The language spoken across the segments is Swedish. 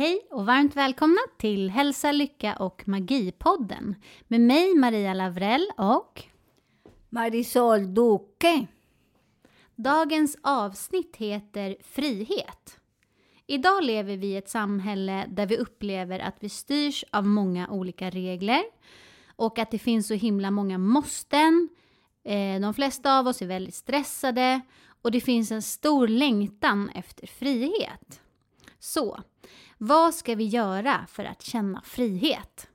Hej och varmt välkomna till Hälsa, Lycka och Magipodden med mig Maria Lavrell och Marisol Duque. dagens avsnitt heter Frihet. Idag lever vi i ett samhälle där vi upplever att vi styrs av många olika regler och att det finns så himla många måsten. Eh, De flesta av oss är väldigt stressade och det finns en stor längtan efter frihet. Så, vad ska vi göra för att känna frihet?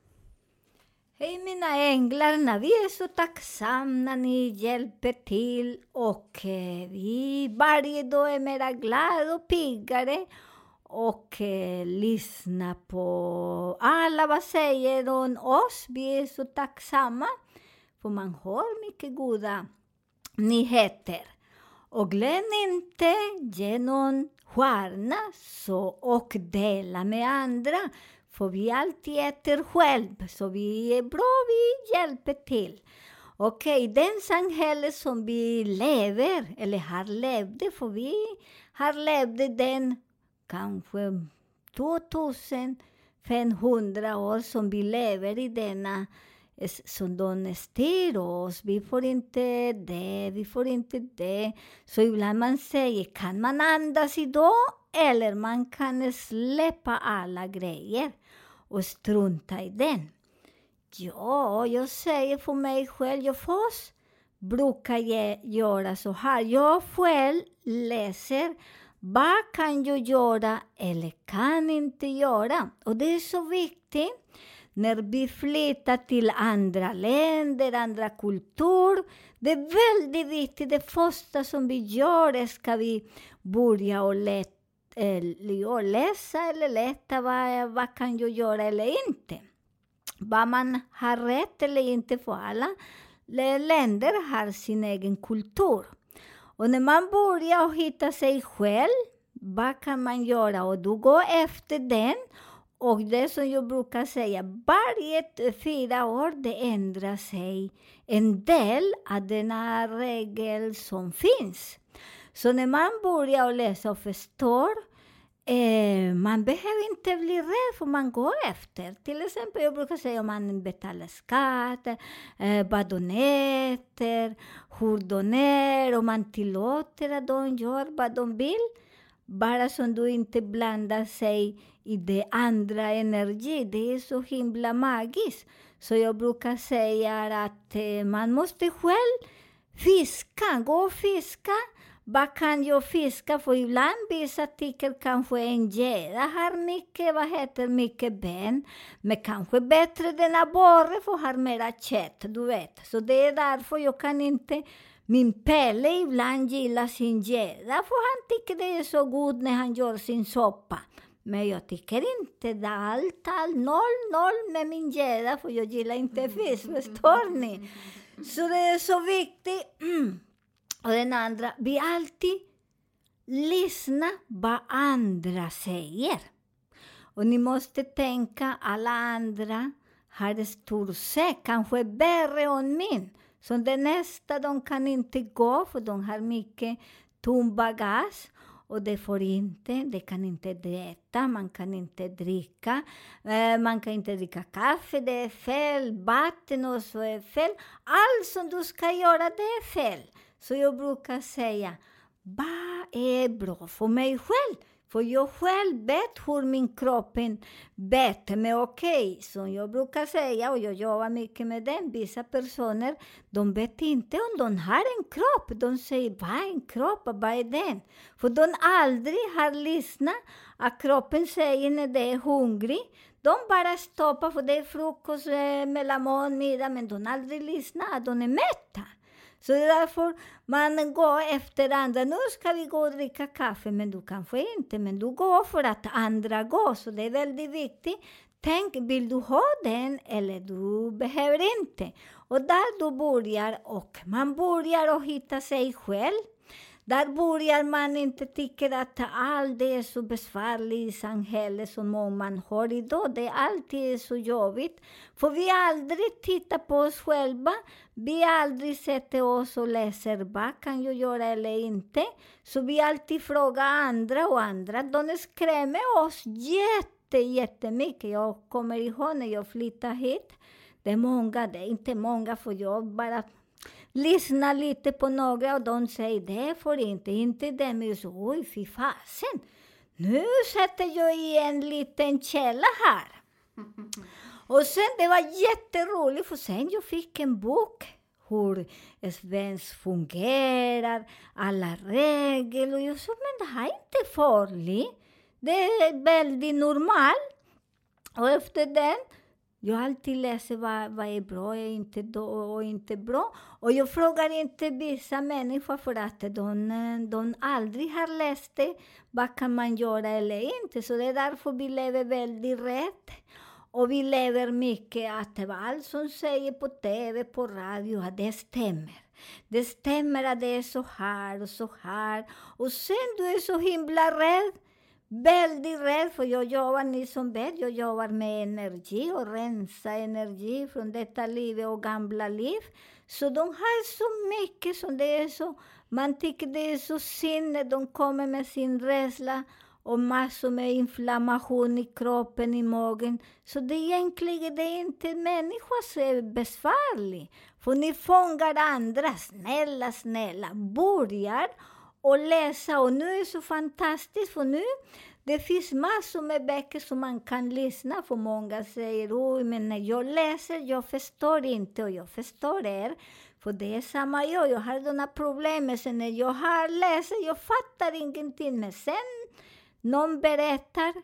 Hej mina änglar, vi är så tacksamma ni hjälper till och eh, vi varje dag är mera glada och piggare och eh, lyssna på alla vad säger om oss. Vi är så tacksamma för man har mycket goda nyheter. Och glöm inte ge någon stjärna så, och dela med andra. För vi alltid äter själv, så vi är bra, vi hjälper till. Okej, okay, den samhälle som vi lever, eller har levt, för vi har levt den kanske 2500 år som vi lever i denna som de styr oss. Vi får inte det, vi får inte det. Så ibland man säger, kan man andas idag? Eller man kan släppa alla grejer och strunta i den. Ja, jag säger för mig själv, jag först brukar jag göra så här. Jag själv läser vad kan jag göra eller kan inte göra. Och det är så viktigt när vi flyttar till andra länder, andra kulturer. Det är väldigt viktigt. Det första som vi gör ska vi börja och eh, läsa, eller läsa eller leta vad, vad kan jag göra eller inte. Vad man har rätt eller inte för alla länder har sin egen kultur. Och när man börjar hitta sig själv, vad kan man göra? Och du går efter den och det som jag brukar säga, varje fyra år det ändrar sig en del av denna regel som finns. Så när man börjar läsa och förstår, eh, man behöver inte bli rädd för man går efter. Till exempel, jag brukar säga om man betalar skatt, eh, vad de äter, hur de är, om man tillåter att de gör vad de vill. Bara som du inte blandar sig i det andra energi. Det är så himla magiskt. Så jag brukar säga att eh, man måste själv fiska, gå och fiska. Vad kan jag fiska? För ibland vissa tycker kanske en gädda har mycket, vad heter mycket ben. Men kanske bättre den abborre för har mera kött, du vet. Så det är därför jag kan inte min Pelle ibland gillar sin gädda, för han tycker det är så god när han gör sin soppa. Men jag tycker inte det allt, allt, noll, noll med min gädda, för jag gillar inte fisk, förstår ni? Så det är så viktigt. Mm. Och den andra, vi alltid lyssna vad andra säger. Och ni måste tänka, alla andra har stor säck, kanske värre än min. Så det nästa, de kan inte gå för de har mycket tom bagage. Och det får inte, det kan inte äta, man kan inte dricka, eh, man kan inte dricka kaffe, det är fel, vatten och så är fel. Allt som du ska göra, det är fel. Så jag brukar säga, vad är bra för mig själv? För jag själv vet hur min kropp vet. Men okej, som jag brukar säga, och jag jobbar mycket med den, vissa personer, de vet inte om de har en kropp. De säger, vad är en kropp? Vad är den? För de aldrig har lyssnat att kroppen säger när det är hungrig. De bara stoppar, för det är frukost, eh, mellanmål, middag, men de aldrig lyssnar, de är mätta. Så det är därför man går efter andra. Nu ska vi gå och dricka kaffe, men du kanske inte, men du går för att andra går. Så det är väldigt viktigt. Tänk, vill du ha den eller du behöver inte? Och där du börjar, och man börjar att hitta sig själv. Där börjar man inte tycka att allt är så besvärligt i samhället som man har idag. Det är alltid så jobbigt. För vi aldrig tittar på oss själva. Vi aldrig sätter oss och läser vad kan jag göra eller inte. Så vi alltid frågar andra och andra. De skrämmer oss jätte, jättemycket. Jag kommer ihåg när jag flyttade hit. Det är många, det är inte många för jag bara lyssnar lite på några och de säger det får inte, inte det. Så, oj fy fasen. Nu sätter jag i en liten källa här. Och sen, det var jätteroligt, för sen jag fick en bok hur svensk fungerar, alla regler. Och jag sa, men det här är inte farligt. Det är väldigt normalt. Och efter den, jag alltid läser vad, vad är bra och inte, då, och inte bra. Och jag frågar inte vissa människor för att de, de aldrig har läst det. Vad kan man göra eller inte? Så det är därför vi lever väldigt rätt. Och vi lever mycket att allt som säger på TV, på radio, att det stämmer. Det stämmer att det är så här och så här. Och sen du är så himla rädd. Väldigt rädd, för jag jobbar, ni som vet, jag jobbar med energi och rensa energi från detta liv och gamla liv. Så de har så mycket som det är så, man tycker det är så synd när de kommer med sin rädsla och massor med inflammation i kroppen, i magen. Så det egentligen det är inte är besvärlig. För ni fångar andra. Snälla, snälla, börjar och läsa. Och nu är det så fantastiskt, för nu det finns massor med böcker som man kan lyssna på. Många säger oj, men när jag läser, jag förstår inte. Och jag förstår er. För det är samma jag, jag har de här problemen. Sen när jag har läst, jag fattar ingenting. Men sen någon berättar,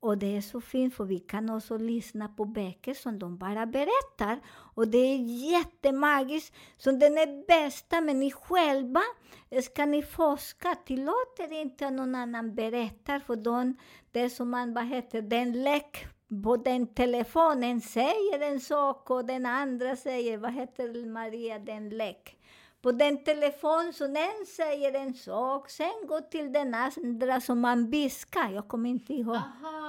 och det är så fint för vi kan också lyssna på böcker som de bara berättar. Och det är jättemagiskt. Så den är bästa, men ni själva eh, ska ni forska. Tillåter inte att någon annan berättar, för de, det som man, vad heter den läck på den telefonen säger en sak och den andra säger, vad heter Maria, den läck på den telefon som den säger en sak, sen går till den andra som man viskar. Jag kommer inte ihåg. Aha,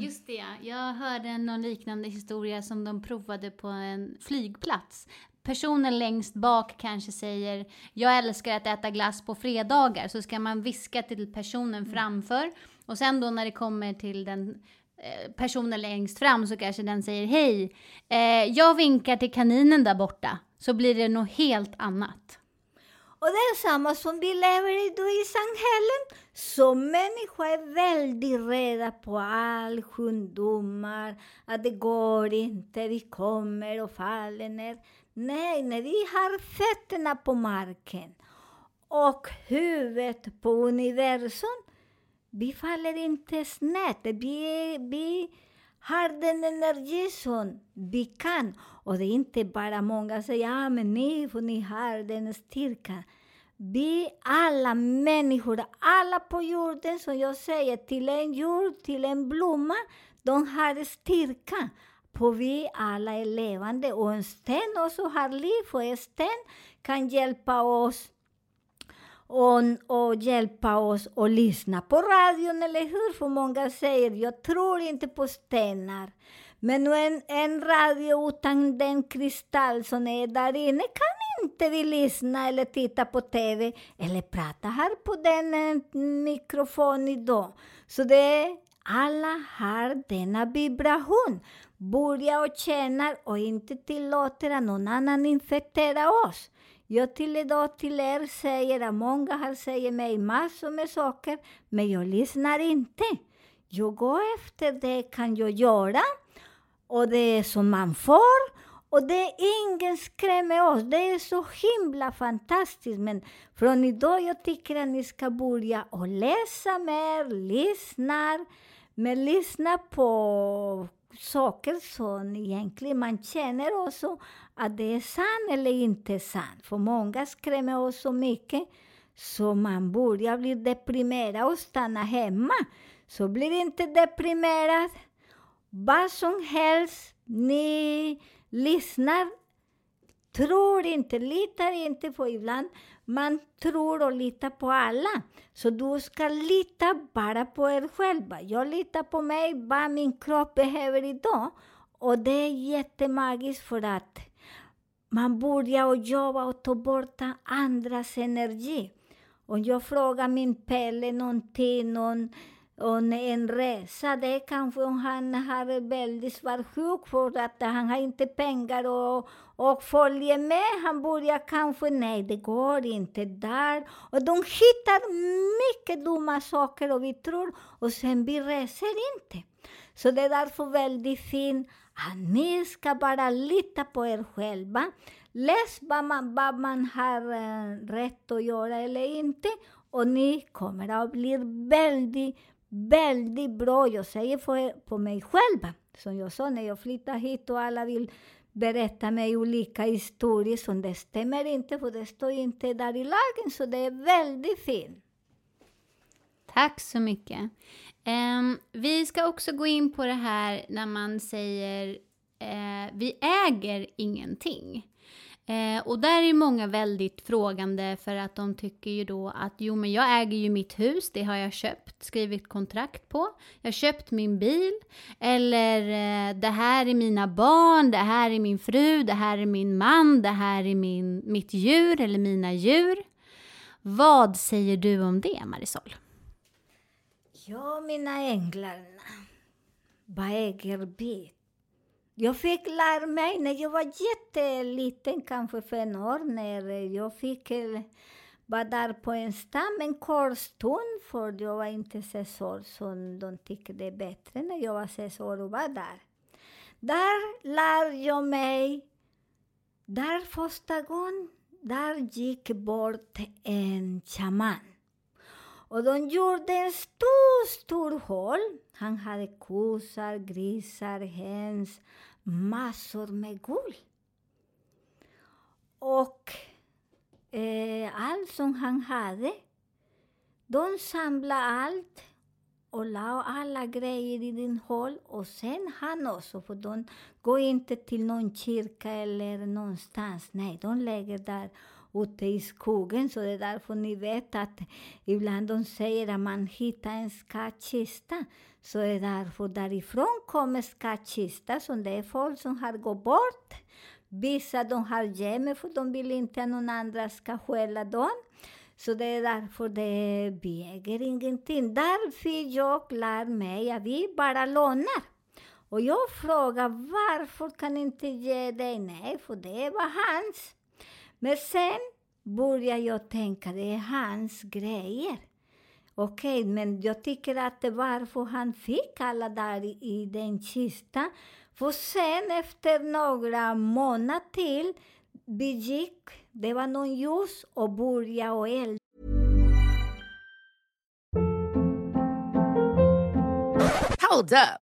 just det. Jag hörde någon liknande historia som de provade på en flygplats. Personen längst bak kanske säger “Jag älskar att äta glass på fredagar” så ska man viska till personen framför och sen då när det kommer till den eh, personen längst fram så kanske den säger “Hej, eh, jag vinkar till kaninen där borta” så blir det något helt annat. Och det är samma som vi lever idag i samhällen. Som människor är väldigt rädda på all sjukdomar, att det går inte, vi kommer och faller ner. Nej, när vi har fötterna på marken och huvudet på universum, vi faller inte snett. Vi, vi har den energi som vi kan. Och det är inte bara många som säger ja, men ni, för ni har den styrkan. Vi alla människor, alla på jorden, som jag säger, till en jord, till en blomma, de har styrka. För vi alla är levande och en sten också har liv och en sten kan hjälpa oss och, och hjälpa oss att lyssna på radion, eller hur? För många säger, jag tror inte på stenar. Men en, en radio utan den kristall som är där inne kan inte vi lyssna eller titta på TV eller prata här på den eh, idag. Så det alla har denna vibration. Börja och känna och inte tillåter att någon annan infekterar oss. Jag till idag till er säger att många har säger mig massor med saker, men jag lyssnar inte. Jag går efter det kan jag göra, och det är som man får. Och det är ingen skrämmer oss. Det är så himla fantastiskt. Men från idag jag tycker att ni ska börja och läsa mer, lyssna, men lyssna på saker som egentligen man känner också att det är sant eller inte sant. För många skrämmer oss så mycket så man börjar bli deprimerad och stanna hemma. Så blir inte deprimerad. Vad som helst, ni lyssnar, tror inte, litar inte på ibland. Man tror och litar på alla. Så du ska lita bara på er själva. Jag litar på mig, vad min kropp behöver idag. Och det är jättemagiskt för att man börjar och jobba och ta bort andras energi. Om jag frågar min Pelle någonting, någon, och en resa, det kanske om han har väldigt svår sjuk för att han har inte pengar och, och följer med. Han börjar kanske, nej det går inte där. Och de hittar mycket dumma saker och vi tror, och sen vi reser inte. Så det är därför väldigt fint att ah, ni ska bara lita på er själva. Läs vad man, vad man har eh, rätt att göra eller inte och ni kommer att bli väldigt, väldigt bra. Jag säger för, på mig själv, som jag sa när jag flyttade hit och alla vill berätta mig olika historier som det stämmer inte, för det står inte där i lagen, så det är väldigt fint. Tack så mycket. Um, vi ska också gå in på det här när man säger uh, vi äger ingenting. Eh, och där är många väldigt frågande för att de tycker ju då att jo men jag äger ju mitt hus, det har jag köpt, skrivit kontrakt på. Jag har köpt min bil. Eller eh, det här är mina barn, det här är min fru, det här är min man, det här är min, mitt djur eller mina djur. Vad säger du om det Marisol? Ja, mina änglar, vad äger vi? Jag fick lära mig när jag var jätteliten, kanske fem år, när jag fick vara där på en stam en kort stund, för jag var inte sex år, så de tyckte det bättre när jag var sex år och var där. Där lärde jag mig, där första gången, där gick bort en shaman. Och de gjorde en stor, stor hål. Han hade kossar, grisar, höns, massor med guld. Och eh, allt som han hade, de samlade allt och la alla grejer i din hål. Och sen han också, för de går inte till någon kyrka eller någonstans. Nej, de lägger där ute i skogen. Så det är därför ni vet att ibland de säger att man hittar en skattkista. Så det är därför därifrån kommer skattkista, som det är folk som har gått bort. Vissa de har gömt för de vill inte att någon annan ska stjäla dem. Så det är därför det väger ingenting. Därför jag lär mig att vi bara lånar. Och jag frågar varför kan inte ge dig? Nej, för det var hans. Men sen började jag tänka, det är hans grejer. Okej, okay, men jag tycker att det varför han fick alla där i, i den kistan. För sen efter några månader till, vi gick, det var någon ljus och började och elda. Hold up.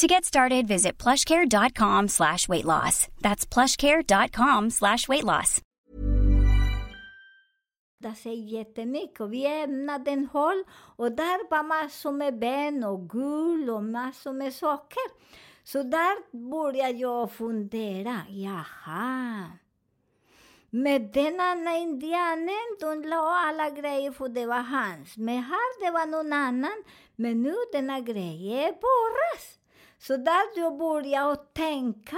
To get started, visit plushcare.com slash weight loss. That's plushcare.com slash weight loss. det sig jättemycket. Vi ämnade en hål och där var massor med ben och guld och massor med saker. Så där började jag fundera. Jaha. Med den andra indianen, de la alla grejer för det var hans. Men här det var någon annan. Men nu denna grejen är borras. Så där då började att tänka.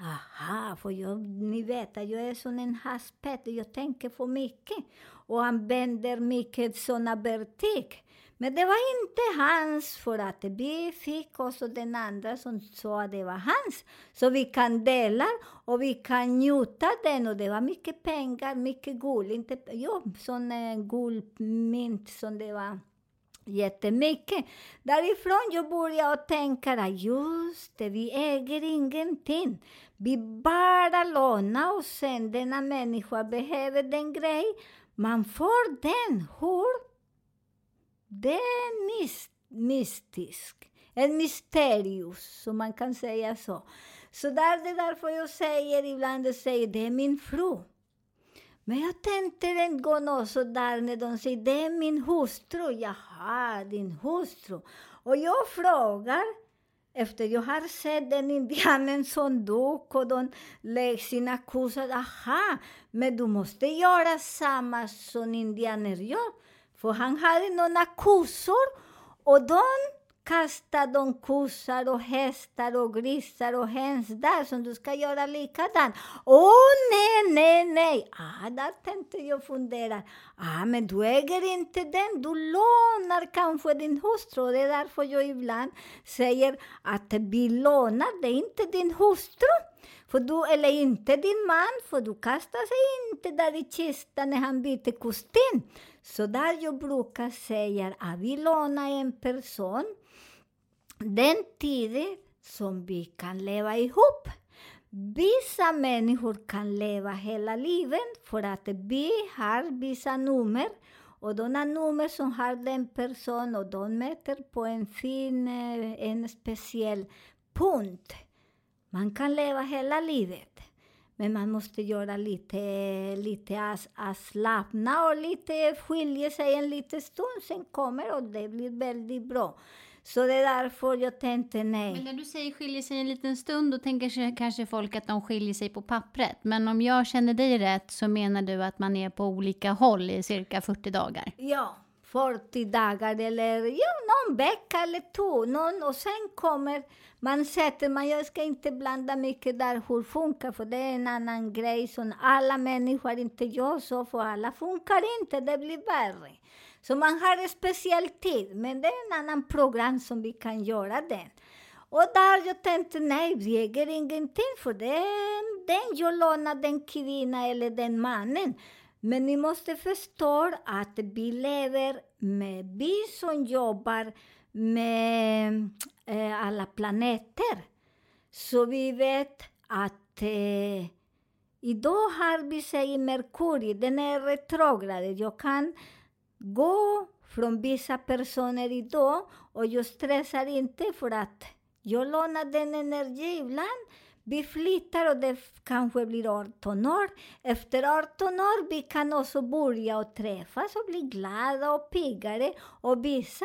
Aha, för jag, ni vet att jag är som en haspet, jag tänker för mycket och använder mycket såna vertik. Men det var inte hans, för att vi fick också den andra som sa att det var hans. Så vi kan dela och vi kan njuta den och det var mycket pengar, mycket guld. Inte, jo, sån eh, guldmynt som det var jättemycket. Därifrån jag började tänka att just det, vi äger ingenting. Vi bara lånar och sen denna människa behöver den grej, man får den. Hur? Det är myst mystiskt. En mysterius, som man kan säga så. Så där, det är därför jag säger ibland, jag säger det är min fru. Men jag tänkte en gång också där när de säger det är min hustru. Jaha, din hustru. Och jag frågar, efter jag har sett den indianen som dog och de lägger sina kossor. Aha, men du måste göra samma som indianer gör. För han hade några kossor och de kastade de kossor och hästar och grisar och höns där, som du ska göra likadant. Åh, nej, nej, nej! Ah, där tänkte jag fundera. Ah, men du äger inte den, du lånar kanske din hustru. Det är därför jag ibland säger att vi lånar, det är inte din hustru. För du, eller inte din man, för du kastar sig inte där i kistan när han byter kostym. Så där jag brukar säga att vi lånar en person den tiden som vi kan leva ihop. Vissa människor kan leva hela livet för att vi har vissa nummer och de nummer som har den person och de mäter på en fin, eh, en speciell punkt. Man kan leva hela livet. Men man måste göra lite, lite as, avslappna och lite skilja sig en liten stund. Sen kommer och det blir väldigt bra. Så det är därför jag tänkte nej. Men när du säger skiljer sig en liten stund, då tänker sig kanske folk att de skiljer sig på pappret. Men om jag känner dig rätt så menar du att man är på olika håll i cirka 40 dagar? Ja, 40 dagar eller ja, någon vecka eller två. Någon, och sen kommer man sätter man, jag ska inte blanda mycket där hur funkar, för det är en annan grej som alla människor inte gör så, för alla funkar inte, det blir värre. Så man har en speciell tid, men det är en annan program som vi kan göra den. Och där jag tänkte, nej, vi äger ingenting, för det är den jag lånar den kvinnan eller den mannen. Men ni måste förstå att vi lever med, vi som jobbar med eh, alla planeter. Så vi vet att eh, idag har vi, säger Merkurius, den är retrograd. Jag kan gå från vissa personer idag och jag stressar inte för att jag lånar den energi ibland. Vi flyttar och det kanske blir 18 år. Efter 18 år vi kan också börja och träffas och bli glada och piggare. Och vissa,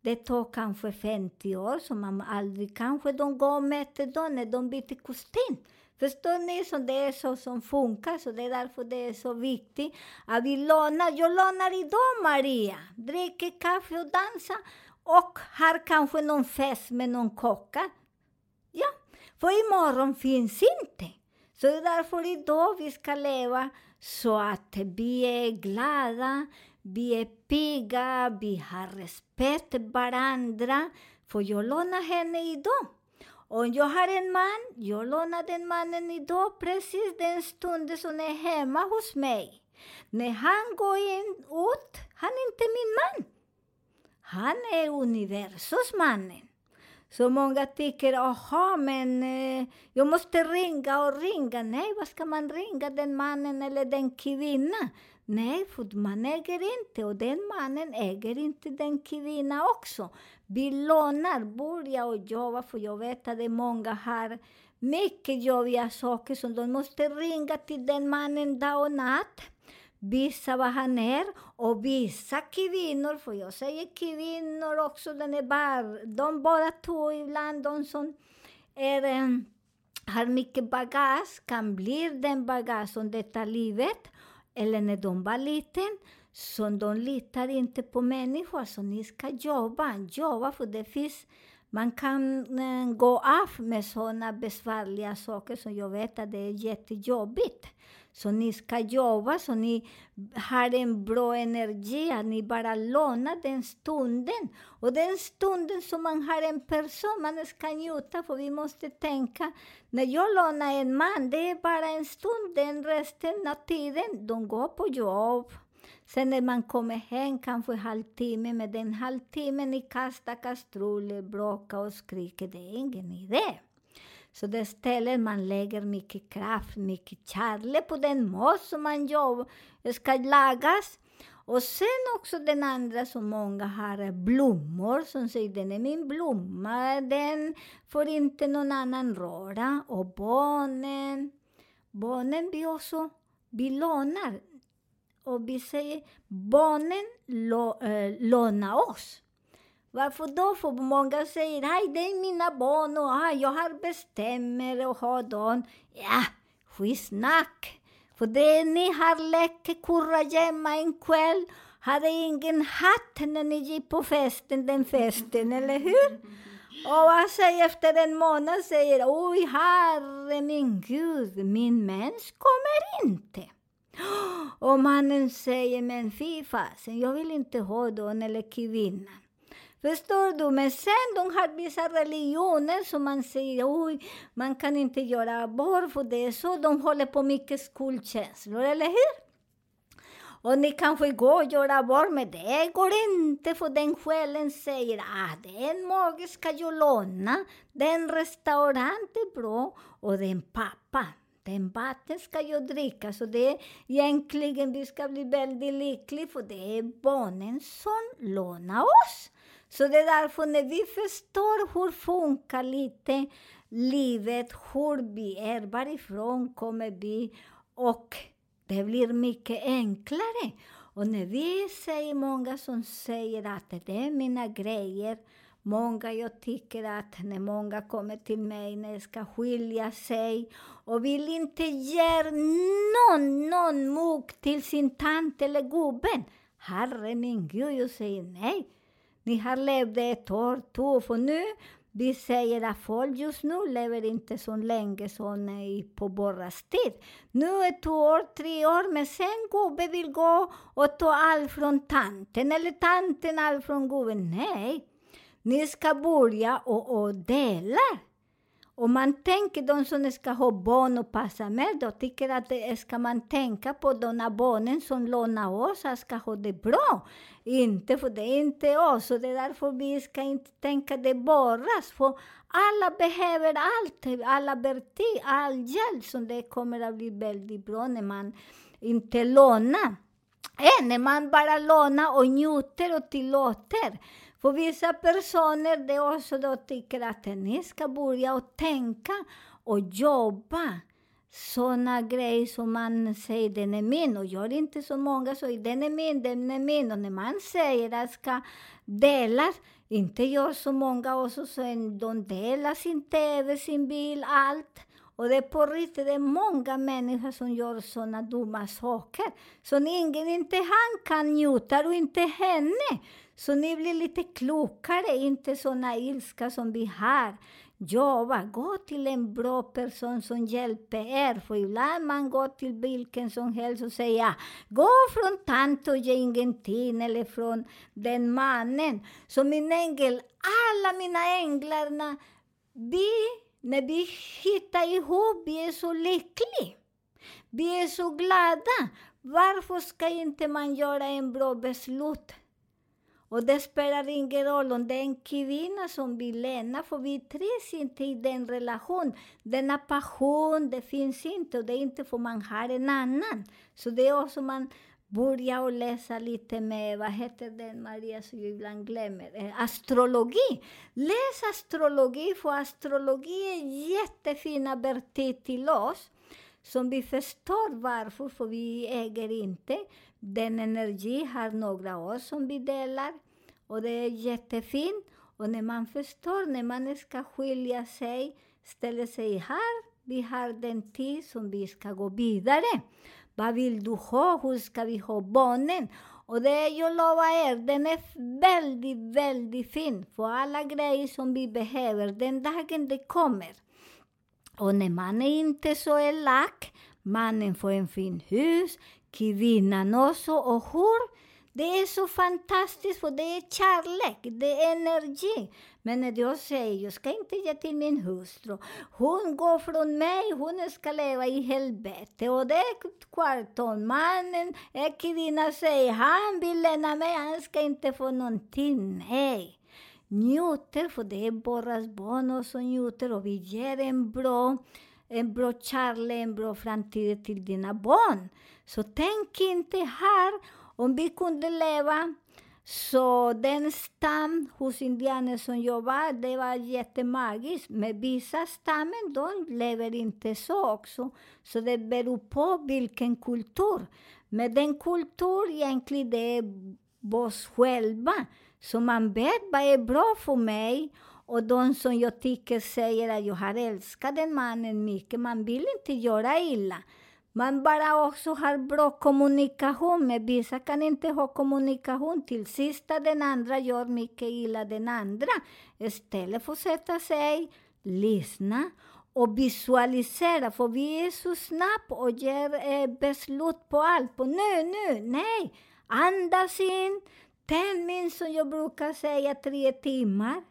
det tar kanske 50 år, så man aldrig kanske de går och möter dem när de byter kostym. Förstår ni? Så det är så som funkar, så det är därför det är så viktigt att vi lånar. Jag lånar idag, Maria. Dricker kaffe och dansar och har kanske någon fest med någon kocka. Ja, för imorgon finns inte. Så det är därför idag vi ska leva så att vi är glada, vi är pigga, vi har respekt för varandra. För jag lånar henne idag. Om jag har en man, jag lånar den mannen idag precis den stunden som är hemma hos mig. När han går in ut, han är inte min man. Han är universums mannen. Så många tycker, aha, men eh, jag måste ringa och ringa. Nej, vad ska man ringa den mannen eller den kvinnan? Nej, för man äger inte och den mannen äger inte den kvinnan också. Vi lånar, börja och jobba, för jag vet att det är många har mycket jobbiga saker som de måste ringa till den mannen dag och natt. Visa vad han är och vissa kvinnor, för jag säger kvinnor också, den är bara, de båda två ibland, de som är, har mycket bagage, kan bli den bagage som detta livet, eller när de var liten, så de litar inte på människor, så ni ska jobba, jobba, för det finns man kan eh, gå av med sådana besvärliga saker som jag vet att det är jättejobbigt. Så ni ska jobba så ni har en bra energi, att ni bara lånar den stunden. Och den stunden som man har en person, man ska njuta, för vi måste tänka, när jag lånar en man, det är bara en stund, den resten av tiden, de går på jobb. Sen när man kommer hem, kanske halvtimme, med den halvtimmen ni kastar kastruller, bråkar och skriker, det är ingen idé. Så det stället man lägger mycket kraft, mycket kärlek på den mat som man jobb, eh, ska lagas. Och sen också den andra som många har, är blommor som säger den är min blomma, den får inte någon annan röra. Och barnen, barnen vi också, vi lånar. Och vi säger, barnen lo, eh, äh, lånar oss. Varför då? För många säger, hej det är mina barn och ah, jag har bestämmer och har dem. Ja, skitsnack! För det ni har lekt kurragömma en kväll, hade ingen hatt när ni gick på festen, den festen, eller hur? Och vad säger efter en månad, säger oj herre min gud, min mens kommer inte. Och mannen säger, men fy fasen, jag vill inte ha den eller kvinnan. Förstår du? Men sen de har vissa religioner som man säger, oj, man kan inte göra abort för det är så. De håller på mycket skuldkänslor, eller hur? Och ni kanske går och gör abort, men det går inte för den själen säger ah, den magiska ska jag låna, den restaurant är bra och den pappa, den vatten ska jag dricka. Så det är egentligen, vi ska bli väldigt lyckliga för det är barnen som lånar oss. Så det är därför när vi förstår hur funkar lite livet, hur vi är, varifrån kommer vi och det blir mycket enklare. Och när vi säger, många som säger att det är mina grejer, många jag tycker att när många kommer till mig när de ska skilja sig och vill inte ge någon, någon mugg till sin tant eller gubben. Herre min Gud, jag säger nej. Ni har levt ett år, två, för nu vi säger att folk just nu lever inte så länge som på borras tid. Nu är två år, tre år, men sen gubben vill gå och ta allt från tanten, eller tanten allt från gubben. Nej, ni ska börja och, och dela. Om man tänker de som ska ha barn och passa med, då tycker att det ska man tänka på de barnen som lånar oss, att ska ha det bra. Inte för det är inte oss, och det är därför vi ska inte tänka det bara. För alla behöver allt, alla verktyg, all hjälp, så det kommer att bli väldigt bra när man inte lånar. Äh, när man bara lånar och njuter och tillåter. För vissa personer det också då tycker att ni ska börja och tänka och jobba såna grejer som man säger, den är min, och gör inte så många så, den är min, den är min. Och när man säger att ska delas, inte gör så många också, så de delar sin TV, sin bil, allt. Och det är på riktigt, det är många människor som gör såna dumma saker. Så ingen, inte han kan njuta och inte henne. Så ni blir lite klokare, inte såna ilska som vi har. Jobba, gå till en bra person som hjälper er. För ibland man går till vilken som helst och säger gå från tant och ge ingenting, eller från den mannen. Så min ängel, alla mina änglarna, vi, när vi hittar ihop, vi är så lyckliga. Vi är så glada. Varför ska inte man göra en bra beslut? Och det spelar ingen roll om det är en kvinna som vill lämna, för vi trivs inte i den relation. Denna passion, det finns inte, och det är inte för man har en annan. Så det är också man börjar och läsa lite med, vad heter den Maria som jag ibland glömmer, eh, astrologi. Läs astrologi, för astrologi är jättefina verktyg till oss som vi förstår varför, för vi äger inte. Den energi har några år som vi delar och det är jättefint. Och när man förstår, när man ska skilja sig, ställer sig här, vi har den tid som vi ska gå vidare. Vad vill du ha? Hur ska vi ha barnen? Och det, jag lovar er, den är väldigt, väldigt fin. För alla grejer som vi behöver, den dagen det kommer. Och när man är inte så elak, mannen får en fin hus, kvinnan också. Och hur? Det är så fantastiskt, för det är kärlek, det är energi. Men när jag säger, jag ska inte ge till min hustru, hon går från mig, hon ska leva i helvete. Och det är kvarton, mannen, eh, är kvinna säger, han vill lämna mig, han ska inte få någonting. Nej njuter, för det är våra barn som njuter och vi ger en bra, en bra kärlek, en bra framtid till dina barn. Så tänk inte här, om vi kunde leva så den stam hos indianer som jag var, det var jättemagiskt. Men vissa stammen, de lever inte så också. Så det beror på vilken kultur. Men den kultur egentligen, det är oss själva. Så man vet vad e är bra för mig. Och de som jag tycker säger att jag har älskat den mannen mycket, man vill inte göra illa. Man bara också har bra kommunikation, men vissa kan inte ha kommunikation. Till sista den andra gör mycket illa den andra. Istället för att sätta sig, lyssna och visualisera, för vi är så snabba och ger eh, beslut på allt. På nu, nu, nej! Andas in, tänd min som jag brukar säga tre timmar.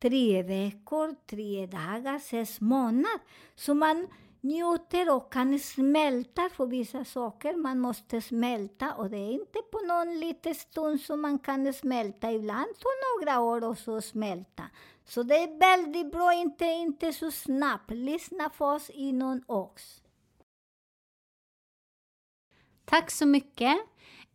Tre veckor, tre dagar, sex månader. Så man njuter och kan smälta för vissa saker. Man måste smälta och det är inte på någon liten stund som man kan smälta. Ibland tar några år också att smälta. Så det är väldigt bra, inte, inte så snabbt. Lyssna på oss inom oss. Tack så mycket.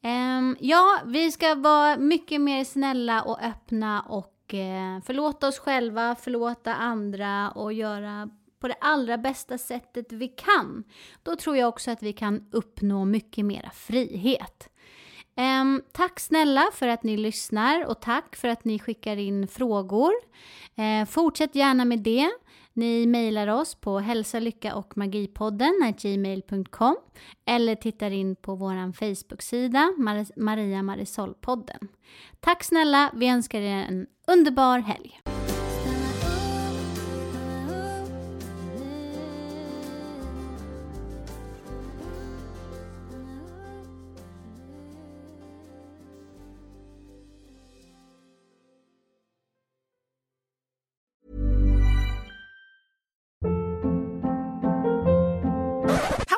Um, ja, vi ska vara mycket mer snälla och öppna och uh, förlåta oss själva, förlåta andra och göra på det allra bästa sättet vi kan. Då tror jag också att vi kan uppnå mycket mera frihet. Um, tack snälla för att ni lyssnar och tack för att ni skickar in frågor. Uh, fortsätt gärna med det. Ni mejlar oss på hälsa, lycka och magipodden gmail.com eller tittar in på vår Facebook-sida Mar- Maria Marisol-podden. Tack snälla, vi önskar er en underbar helg.